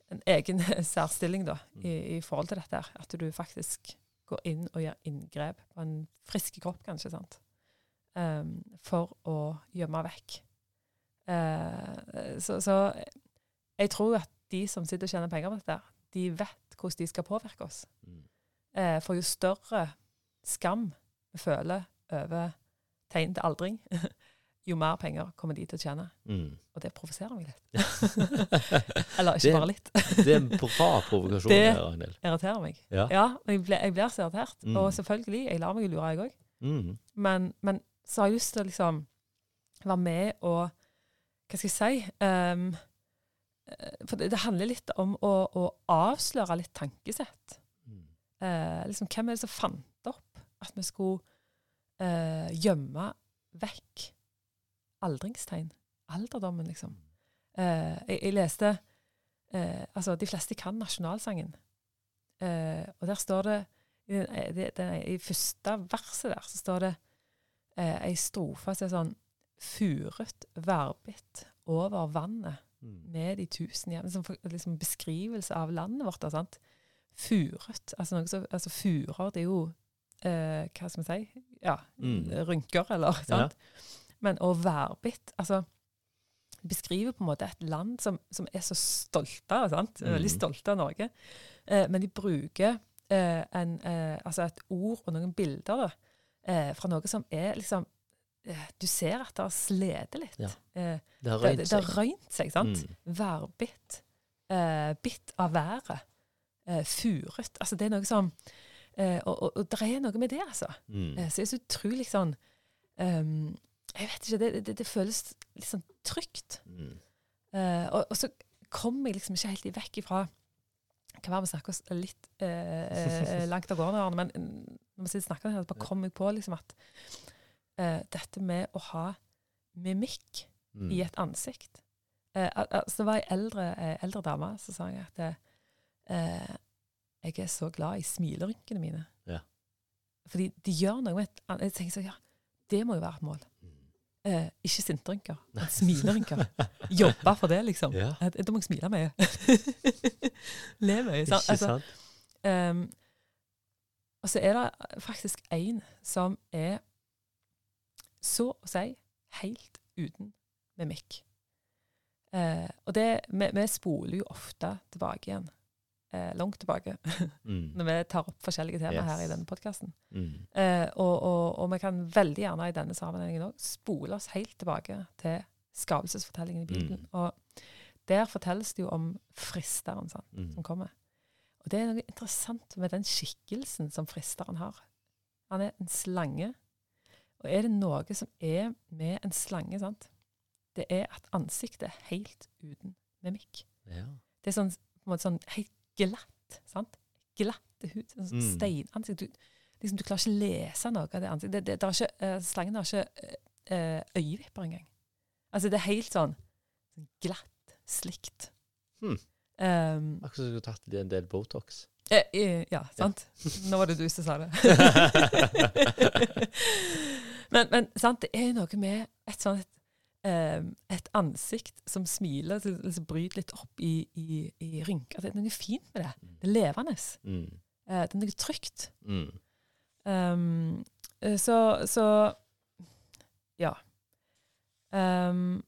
[SPEAKER 1] en egen særstilling da, i, i forhold til dette. her. At du faktisk går inn og gjør inngrep på en frisk kropp, kanskje, sant? Um, for å gjemme vekk. Uh, så, så jeg tror at de som sitter og tjener penger på dette, de vet hvordan de skal påvirke oss.
[SPEAKER 2] Mm.
[SPEAKER 1] Eh, for jo større skam vi føler over tegn til aldring, jo mer penger kommer de til å tjene.
[SPEAKER 2] Mm.
[SPEAKER 1] Og det provoserer meg litt. Eller ikke
[SPEAKER 2] Det-
[SPEAKER 1] bare litt.
[SPEAKER 2] Det er en bra provokasjon,
[SPEAKER 1] Det-
[SPEAKER 2] det, Ragnhild.
[SPEAKER 1] Irriterer meg.
[SPEAKER 2] Ja.
[SPEAKER 1] Ja, jeg, ble, jeg blir så irritert.
[SPEAKER 2] Mm.
[SPEAKER 1] Og selvfølgelig, jeg lar meg jo lure, jeg òg.
[SPEAKER 2] Mm.
[SPEAKER 1] Men, men så har jeg lyst til å liksom være med og Hva skal jeg si? Um, for det, det handler litt om å, å avsløre litt tankesett.
[SPEAKER 2] Mm.
[SPEAKER 1] Eh, liksom, hvem er det som fant opp at vi skulle eh, gjemme vekk aldringstegn? Alderdommen, liksom. Eh, jeg, jeg leste eh, Altså, de fleste kan nasjonalsangen. Eh, og der står det i, den- eh, det, I første verset der så står det eh, ei strofe som er sånn Furet værbitt over vannet. Med de tusen hjem. Liksom, liksom beskrivelse av landet vårt. da, sant? Furet. Altså, så, altså furer, det er jo eh, Hva skal vi si? Ja,
[SPEAKER 2] Mm.
[SPEAKER 1] rynker, eller sant? Men og værbitt Altså beskriver på en måte et land som, som er så stolte. sant?
[SPEAKER 2] Mm.
[SPEAKER 1] Veldig stolte av Norge. Eh, men de bruker eh, en, eh, altså et ord og noen bilder da, eh, fra noe som er liksom Du ser at det har slitt litt.
[SPEAKER 2] Ja.
[SPEAKER 1] Eh,
[SPEAKER 2] Det har
[SPEAKER 1] det,
[SPEAKER 2] røynt
[SPEAKER 1] det, det
[SPEAKER 2] seg.
[SPEAKER 1] har røynt seg, sant?
[SPEAKER 2] Mm.
[SPEAKER 1] Værbitt. Eh, bitt av været. Eh, furet. Altså, det er noe som eh, og, og, og det er noe med det, altså.
[SPEAKER 2] Mm.
[SPEAKER 1] Eh, så det er så utrolig sånn um, Jeg vet ikke, det, det, det føles litt sånn trygt.
[SPEAKER 2] Mm.
[SPEAKER 1] Eh, og, og så kommer jeg liksom ikke helt vekk ifra Det kan være vi snakker oss litt eh, eh, langt av gårde, men mm, når vi snakker om så bare kom jeg på liksom at eh, dette med å ha mimikk
[SPEAKER 2] Mm.
[SPEAKER 1] i et ansikt eh, altså Det var ei eldre, eh, eldre dame som sa jeg at eh, jeg er så glad i smilerynkene mine.
[SPEAKER 2] Ja.
[SPEAKER 1] Fordi de gjør noe med et Jeg tenker sånn, ja, det må jo være et mål.
[SPEAKER 2] Mm.
[SPEAKER 1] Eh, ikke sinterynker, men smilerynker. Jobbe for det, liksom.
[SPEAKER 2] Ja.
[SPEAKER 1] Da må jeg smile mye. Le mye.
[SPEAKER 2] Ikke
[SPEAKER 1] sant? Altså? Ehm, og så er det faktisk en som er så å si helt uten mimikk. Eh, og det, vi, vi spoler jo ofte tilbake igjen. Eh, langt tilbake,
[SPEAKER 2] Mm.
[SPEAKER 1] når vi tar opp forskjellige temaer her i denne podkasten.
[SPEAKER 2] Mm.
[SPEAKER 1] Eh, og, og, og vi kan veldig gjerne i denne sammenhengen òg spole oss helt tilbake til skapelsesfortellingen i Bibelen.
[SPEAKER 2] Mm.
[SPEAKER 1] Og der fortelles det jo om fristeren sant,
[SPEAKER 2] Mm.
[SPEAKER 1] som kommer. Og det er noe interessant med den skikkelsen som fristeren har. Han er en slange. Og er det noe som er med en slange, sant? det er at ansiktet er helt uten mimikk.
[SPEAKER 2] Ja.
[SPEAKER 1] Det er sånn, på en måte sånn helt glatt. sant? Glatte hud. Sånn
[SPEAKER 2] Mm.
[SPEAKER 1] steinansikt. Du, liksom, du klarer ikke lese noe av det ansiktet. Det, det, det ikke, uh, slangen har ikke uh, øyevipper engang. Altså, det er helt sånn, sånn glatt, slikt.
[SPEAKER 2] Hmm.
[SPEAKER 1] Um,
[SPEAKER 2] Akkurat som du skulle tatt en del Botox.
[SPEAKER 1] eh, eh, ja, sant? Nå var det du som sa det. men, men sant, det er noe med et sånt eh, et ansikt som smiler, som, som bryter litt opp i, i, i rynker. Det er noe fint med det. Det er levende.
[SPEAKER 2] Mm.
[SPEAKER 1] Eh, det er noe trygt.
[SPEAKER 2] Mm.
[SPEAKER 1] Um, så, så ja. Um,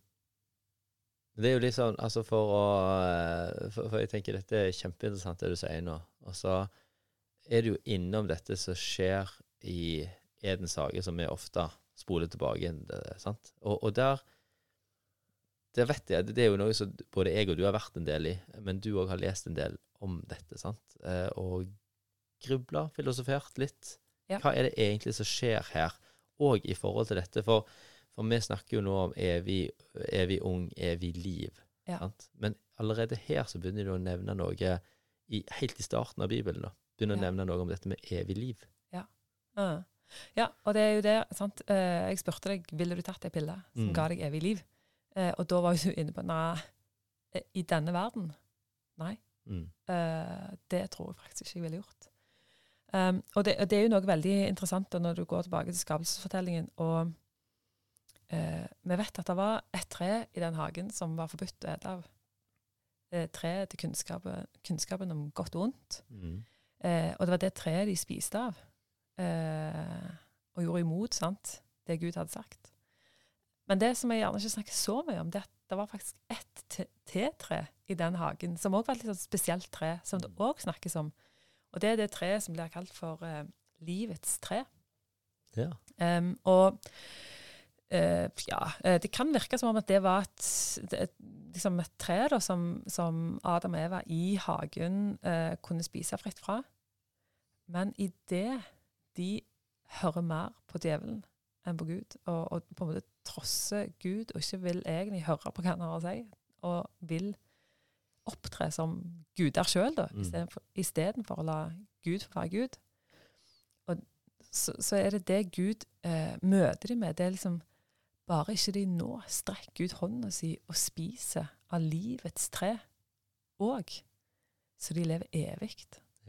[SPEAKER 2] Det er jo litt sånn, altså for å eh, For, for jeg tenker dette er kjempeinteressant, det du sier nå. Og så er det jo innom dette som skjer i Edens hage, som vi ofte spoler tilbake igjen. sant? Og, og der det vet jeg Det er jo noe som både jeg og du har vært en del i, men du òg har lest en del om dette. sant? Eh, og grubla, filosofert litt.
[SPEAKER 1] Ja.
[SPEAKER 2] Hva er det egentlig som skjer her, òg i forhold til dette? For, for vi snakker jo nå om evig, evig ung, evig liv.
[SPEAKER 1] Ja.
[SPEAKER 2] Sant? Men allerede her så begynner du å nevne noe i, helt i starten av Bibelen. da. Begynner å nevne noe om dette med evig liv. Ja.
[SPEAKER 1] uh. Ja, og det er jo det, sant. Eh, jeg spurte deg ville du tatt ei pille som
[SPEAKER 2] Mm.
[SPEAKER 1] ga deg evig liv. Eh, og da var jo du inne på nei, eh, i denne verden, nei.
[SPEAKER 2] Mm.
[SPEAKER 1] Det tror jeg faktisk ikke jeg ville gjort. Um, og, det, det er jo noe veldig interessant da, når du går tilbake til skapelsesfortellingen. Og uh, vi vet at det var et tre i den hagen som var forbudt å ete av. Uh, treet til kunnskapen, kunnskapen om godt og ondt.
[SPEAKER 2] Mm.
[SPEAKER 1] Uh, og det var det treet de spiste av. Eh, og gjorde imot sant, det Gud hadde sagt. Men det som jeg gjerne ikke snakker så mye om, det er at det var faktisk ett te- tetre i den hagen, som òg var et litt sånn spesielt tre, som det òg snakkes om. Og det er det treet som blir kalt for eh, livets tre.
[SPEAKER 2] Ja.
[SPEAKER 1] Um, og uh, ja, det kan virke som om at det var et, et, liksom et tre da, som, som Adam og Eva i hagen uh, kunne spise fritt fra. Men i det de hører mer på djevelen enn på Gud, og, og på en måte trosser Gud og ikke vil egentlig høre på hva han har å si, og vil opptre som guder sjøl, da,
[SPEAKER 2] Mm.
[SPEAKER 1] istedenfor å la Gud få være Gud. Og så, så er det det Gud eh, møter de med. Det er liksom bare ikke de nå strekker ut hånda si og spiser av livets tre òg, så de lever evig.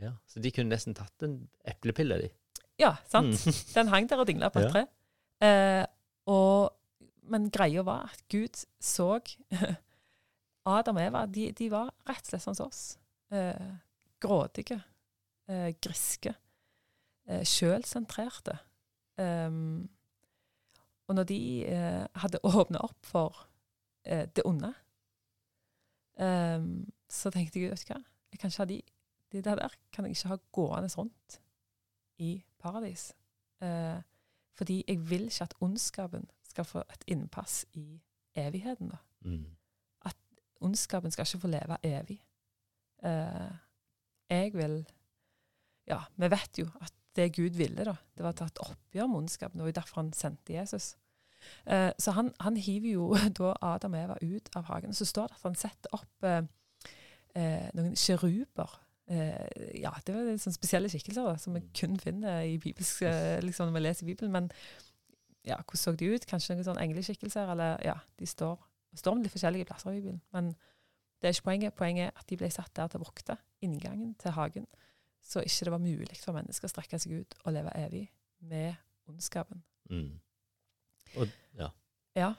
[SPEAKER 2] ja. Så de kunne nesten tatt en eplepille, de.
[SPEAKER 1] Ja, sant?
[SPEAKER 2] Mm.
[SPEAKER 1] Den hang der og dingla på et tre. Eh, og, men greia var at Gud så Adam og Eva de, de var rett og slett sånn som oss. Eh, grådige, eh, griske, eh, sjølsentrerte. Um, og når de eh, hadde åpna opp for eh, det onde, um, så tenkte jeg vet du hva, jeg kan ikke ha de, de der, der kan jeg ikke ha gående rundt i paradis. Eh, fordi jeg vil ikke at ondskapen skal få et innpass i evigheten. da.
[SPEAKER 2] Mm.
[SPEAKER 1] Ondskapen skal ikke få leve evig. Eh, jeg vil Ja, vi vet jo at det Gud ville, da, det var å ta et oppgjør med ondskapen. Det var jo derfor han sendte Jesus. Eh, så han, han hiver jo da Adam og Eva ut av hagen. Så står det at han setter opp eh, eh, noen kjeruber. Eh, ja, det var litt sånn spesielle skikkelser da, som vi kun finner i bibelsk, eh, liksom når vi leser Bibelen. Men ja, hvordan så de ut? Kanskje noen sånne engleskikkelser? Eller ja, de står, står med litt forskjellige plasser i Bibelen. Men det er ikke poenget. Poenget er at de ble satt der til å vokte inngangen til hagen, så ikke det var mulig for mennesker å strekke seg ut og leve evig med ondskapen.
[SPEAKER 2] Mm. Og, ja.
[SPEAKER 1] Ja,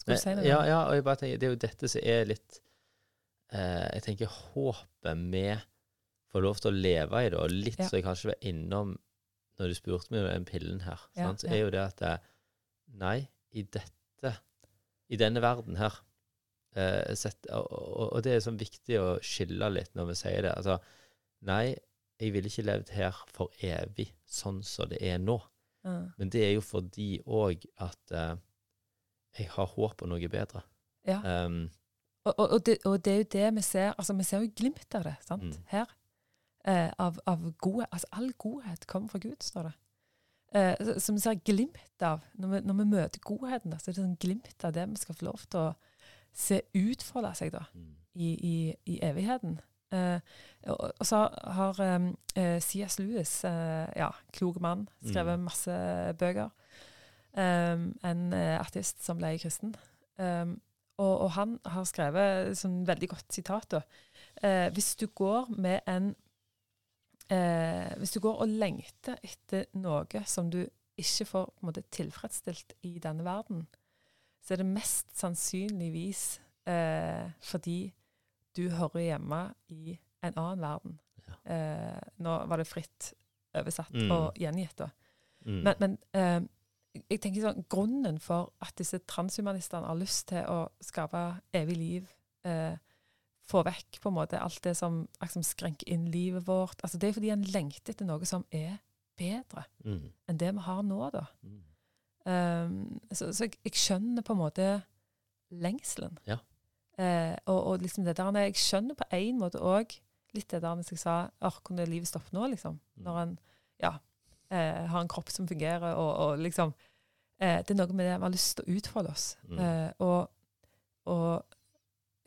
[SPEAKER 1] skulle du si noe?
[SPEAKER 2] ja, ja, og jeg bare tenker, det er jo dette som er litt eh, Jeg tenker håpet med får lov til å leve i det, og litt
[SPEAKER 1] Ja.
[SPEAKER 2] så jeg kanskje var innom når du spurte meg om den pillen her,
[SPEAKER 1] Ja,
[SPEAKER 2] sant, så er jo det at eh, Nei, i dette I denne verden her eh, sett, og, og, og det er sånn viktig å skille litt når vi sier det. Altså, nei, jeg ville ikke levd her for evig, sånn som det er nå.
[SPEAKER 1] Ja.
[SPEAKER 2] Men det er jo fordi òg at eh, jeg har håp om noe bedre.
[SPEAKER 1] Ja.
[SPEAKER 2] Um,
[SPEAKER 1] Og, og, og, det, og det er jo det vi ser altså Vi ser jo glimt av det sant?
[SPEAKER 2] Mm.
[SPEAKER 1] her. Eh, av, av gode, Altså all godhet kommer fra Gud, står det. Eh, som vi ser glimt av når vi, når vi møter godheten. Da, så er det sånn glimt av det vi skal få lov til å se utfolde seg da,
[SPEAKER 2] mm,
[SPEAKER 1] i, i, i evigheten. Eh, og, og så har um, eh, C.S. Lewis, eh, ja, klok mann, skrevet
[SPEAKER 2] Mm.
[SPEAKER 1] masse bøker. Um, en eh, artist som ble kristen. Um, og, og han har skrevet sånn veldig godt sitat. da. Eh, hvis du går med en eh, Hvis du går og lengter etter noe som du ikke får måte, tilfredsstilt i denne verden, så er det mest sannsynligvis eh, fordi du hører hjemme i en annen verden.
[SPEAKER 2] Ja.
[SPEAKER 1] Eh, nå var det fritt oversatt
[SPEAKER 2] Mm.
[SPEAKER 1] og gjengitt, da.
[SPEAKER 2] mm,
[SPEAKER 1] Men, men eh, jeg tenker sånn, grunnen for at disse transhumanistene har lyst til å skape evig liv, eh, få vekk på en måte alt det som, som skrenker inn livet vårt, altså det er fordi en lengter etter noe som er bedre
[SPEAKER 2] mm,
[SPEAKER 1] enn det vi har nå, da.
[SPEAKER 2] mm.
[SPEAKER 1] Um, så så jeg, jeg skjønner på en måte lengselen.
[SPEAKER 2] Ja.
[SPEAKER 1] Uh, og, og liksom det der, Jeg skjønner på en måte òg litt det der jeg sa Åh, kunne livet stoppe nå, liksom?
[SPEAKER 2] Mm.
[SPEAKER 1] Når en ja, uh, har en kropp som fungerer, og, og liksom uh, Det er noe med det vi har lyst til å utfolde oss.
[SPEAKER 2] Mm.
[SPEAKER 1] Og, og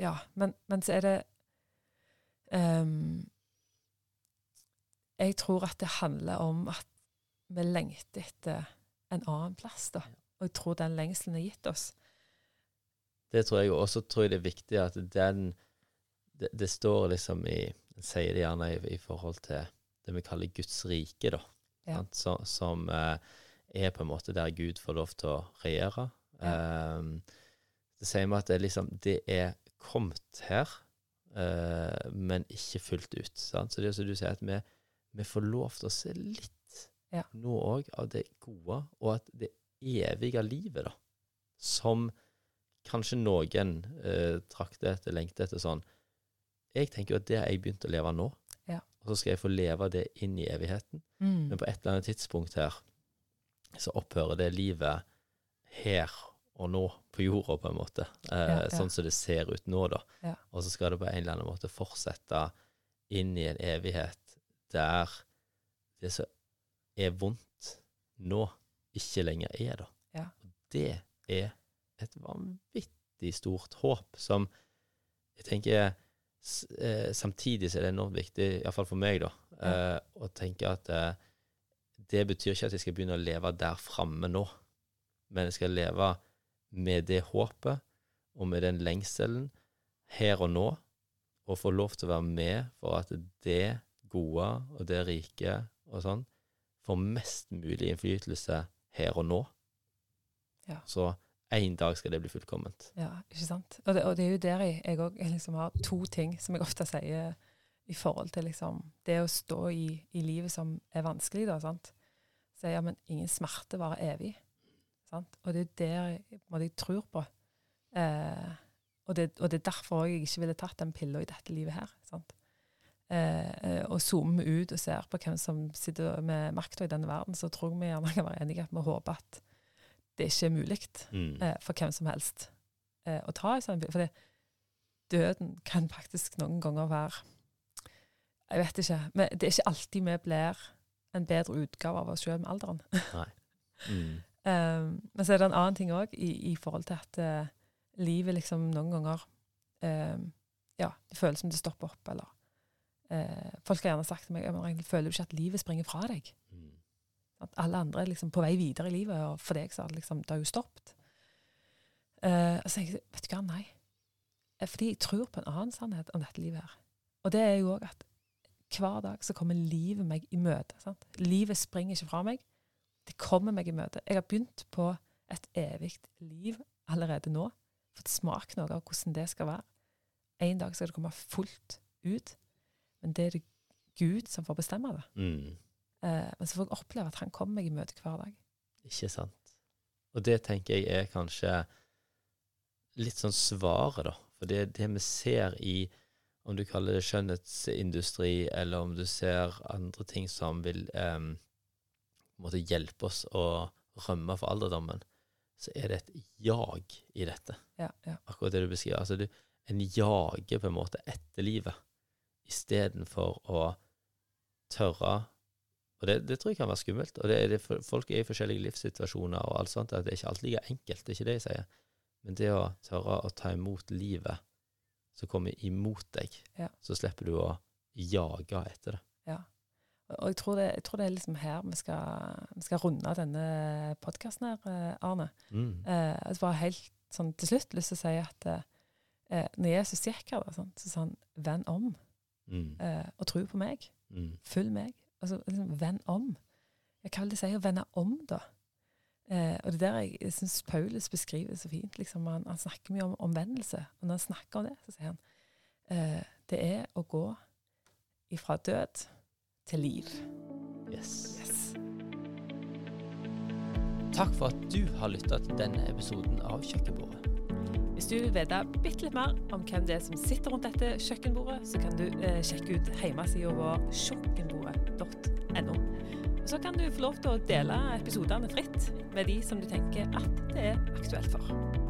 [SPEAKER 1] Ja, men, men så er det um, Jeg tror at det handler om at vi lengter etter en annen plass, da. Og jeg tror den lengselen er gitt oss.
[SPEAKER 2] Det tror jeg også Og så tror jeg det er viktig at den Det, det står liksom i en sier det gjerne i, i forhold til det vi kaller Guds rike, da.
[SPEAKER 1] Ja.
[SPEAKER 2] Så, som eh, er på en måte der Gud får lov til å regjere. Um, det sier vi at det, liksom, det er kommet her, eh, men ikke fullt ut. Sant? Så det er som du sier, at vi, vi får lov til å se litt
[SPEAKER 1] Ja.
[SPEAKER 2] nå òg av det gode, og at det evige livet, da, som kanskje noen eh, trakter etter, lengter etter sånn Jeg tenker jo at det har jeg begynt å leve nå,
[SPEAKER 1] Ja.
[SPEAKER 2] og så skal jeg få leve det inn i evigheten.
[SPEAKER 1] Mm.
[SPEAKER 2] Men på et eller annet tidspunkt her så opphører det livet her og nå på jorda, på en måte. Eh,
[SPEAKER 1] Ja, ja.
[SPEAKER 2] Sånn som det ser ut nå, da.
[SPEAKER 1] Ja.
[SPEAKER 2] Og så skal det på en eller annen måte fortsette inn i en evighet der det som er vondt nå, ikke lenger er da.
[SPEAKER 1] Ja.
[SPEAKER 2] Og det er et vanvittig stort håp som jeg tenker eh, Samtidig så er det enormt viktig, iallfall for meg, da, eh, å tenke at eh, det betyr ikke at jeg skal begynne å leve der framme nå, men jeg skal leve med det håpet og med den lengselen her og nå, og få lov til å være med for at det gode og det rike og sånn får mest mulig innflytelse her og nå.
[SPEAKER 1] Ja.
[SPEAKER 2] Så en dag skal det bli fullkomment.
[SPEAKER 1] Ja, ikke sant. Og det, og det er jo der jeg, jeg liksom har to ting som jeg ofte sier i forhold til liksom det å stå i, i livet som er vanskelig, da. sant? Sier ja, men ingen smerte varer evig. Sant? Og det er der jeg, måte, jeg tror på. Eh, og, det, og det er derfor jeg ikke ville tatt den pilla i dette livet her. sant? Eh, eh, og zoomer vi ut og ser på hvem som sitter med makta i denne verden, så tror jeg vi gjerne kan være enige at vi håper at det ikke er mulig
[SPEAKER 2] Mm.
[SPEAKER 1] eh, for hvem som helst eh, å ta en sånn For det, døden kan faktisk noen ganger være Jeg vet ikke. Men det er ikke alltid vi blir en bedre utgave av oss sjøl med alderen.
[SPEAKER 2] Mm.
[SPEAKER 1] Um, men så er det en annen ting òg i, i forhold til at uh, livet liksom noen ganger um, Ja, det føles som det stopper opp, eller uh, Folk har gjerne sagt til meg at føler du ikke at livet springer fra deg?
[SPEAKER 2] Mm.
[SPEAKER 1] At alle andre er liksom på vei videre i livet, og for deg så har det liksom, det har jo stoppet. Uh, og så tenker jeg, vet du hva, nei. Fordi jeg tror på en annen sannhet om dette livet her. Og det er jo òg at hver dag så kommer livet meg i møte. Sant? Livet springer ikke fra meg. Det kommer meg i møte. Jeg har begynt på et evig liv allerede nå. Fått smake noe av hvordan det skal være. En dag skal det komme fullt ut. Men det er det Gud som får bestemme det.
[SPEAKER 2] Mm.
[SPEAKER 1] Eh, men så får jeg oppleve at han kommer meg i møte hver dag.
[SPEAKER 2] Ikke sant. Og det tenker jeg er kanskje litt sånn svaret, da. For det det vi ser i om du kaller det skjønnhetsindustri, eller om du ser andre ting som vil en måte hjelpe oss å rømme for alderdommen, så er det et jag i dette.
[SPEAKER 1] Ja, ja.
[SPEAKER 2] Akkurat det du beskriver. Altså, du, en jager på en måte etter livet, istedenfor å tørre Og det, det tror jeg kan være skummelt. Og det, er det, folk er i forskjellige livssituasjoner og alt sånt, at det er ikke alt like enkelt. Det er ikke det jeg sier. Men det å tørre å ta imot livet som kommer imot deg,
[SPEAKER 1] Ja.
[SPEAKER 2] så slipper du å jage etter det.
[SPEAKER 1] Ja. Og jeg tror, det, jeg tror det er liksom her vi skal, vi skal runde denne podkasten her, eh, Arne.
[SPEAKER 2] Mm.
[SPEAKER 1] Eh, altså bare helt sånn til slutt lyst til å si at eh, når Jesus gikk her, da, sånn, så sa han 'venn om',
[SPEAKER 2] Mm.
[SPEAKER 1] eh, og tro på meg.
[SPEAKER 2] Mm.
[SPEAKER 1] Følg meg. Altså liksom, venn om. Ja, hva vil det si å vende om, da? Eh, og det er der jeg, jeg syns Paulus beskriver det så fint. Liksom, han, han snakker mye om omvendelse. Og når han snakker om det, så sier han eh, det er å gå ifra død til liv.
[SPEAKER 2] Yes.
[SPEAKER 1] Yes.
[SPEAKER 2] Takk for at du har lytta til denne episoden av Kjøkkenbordet.
[SPEAKER 1] Hvis du vil vite bitte litt mer om hvem det er som sitter rundt dette kjøkkenbordet, så kan du eh, sjekke ut hjemmesida vår kjøkkenbordet.no. Så kan du få lov til å dele episodene fritt med de som du tenker at det er aktuelt for.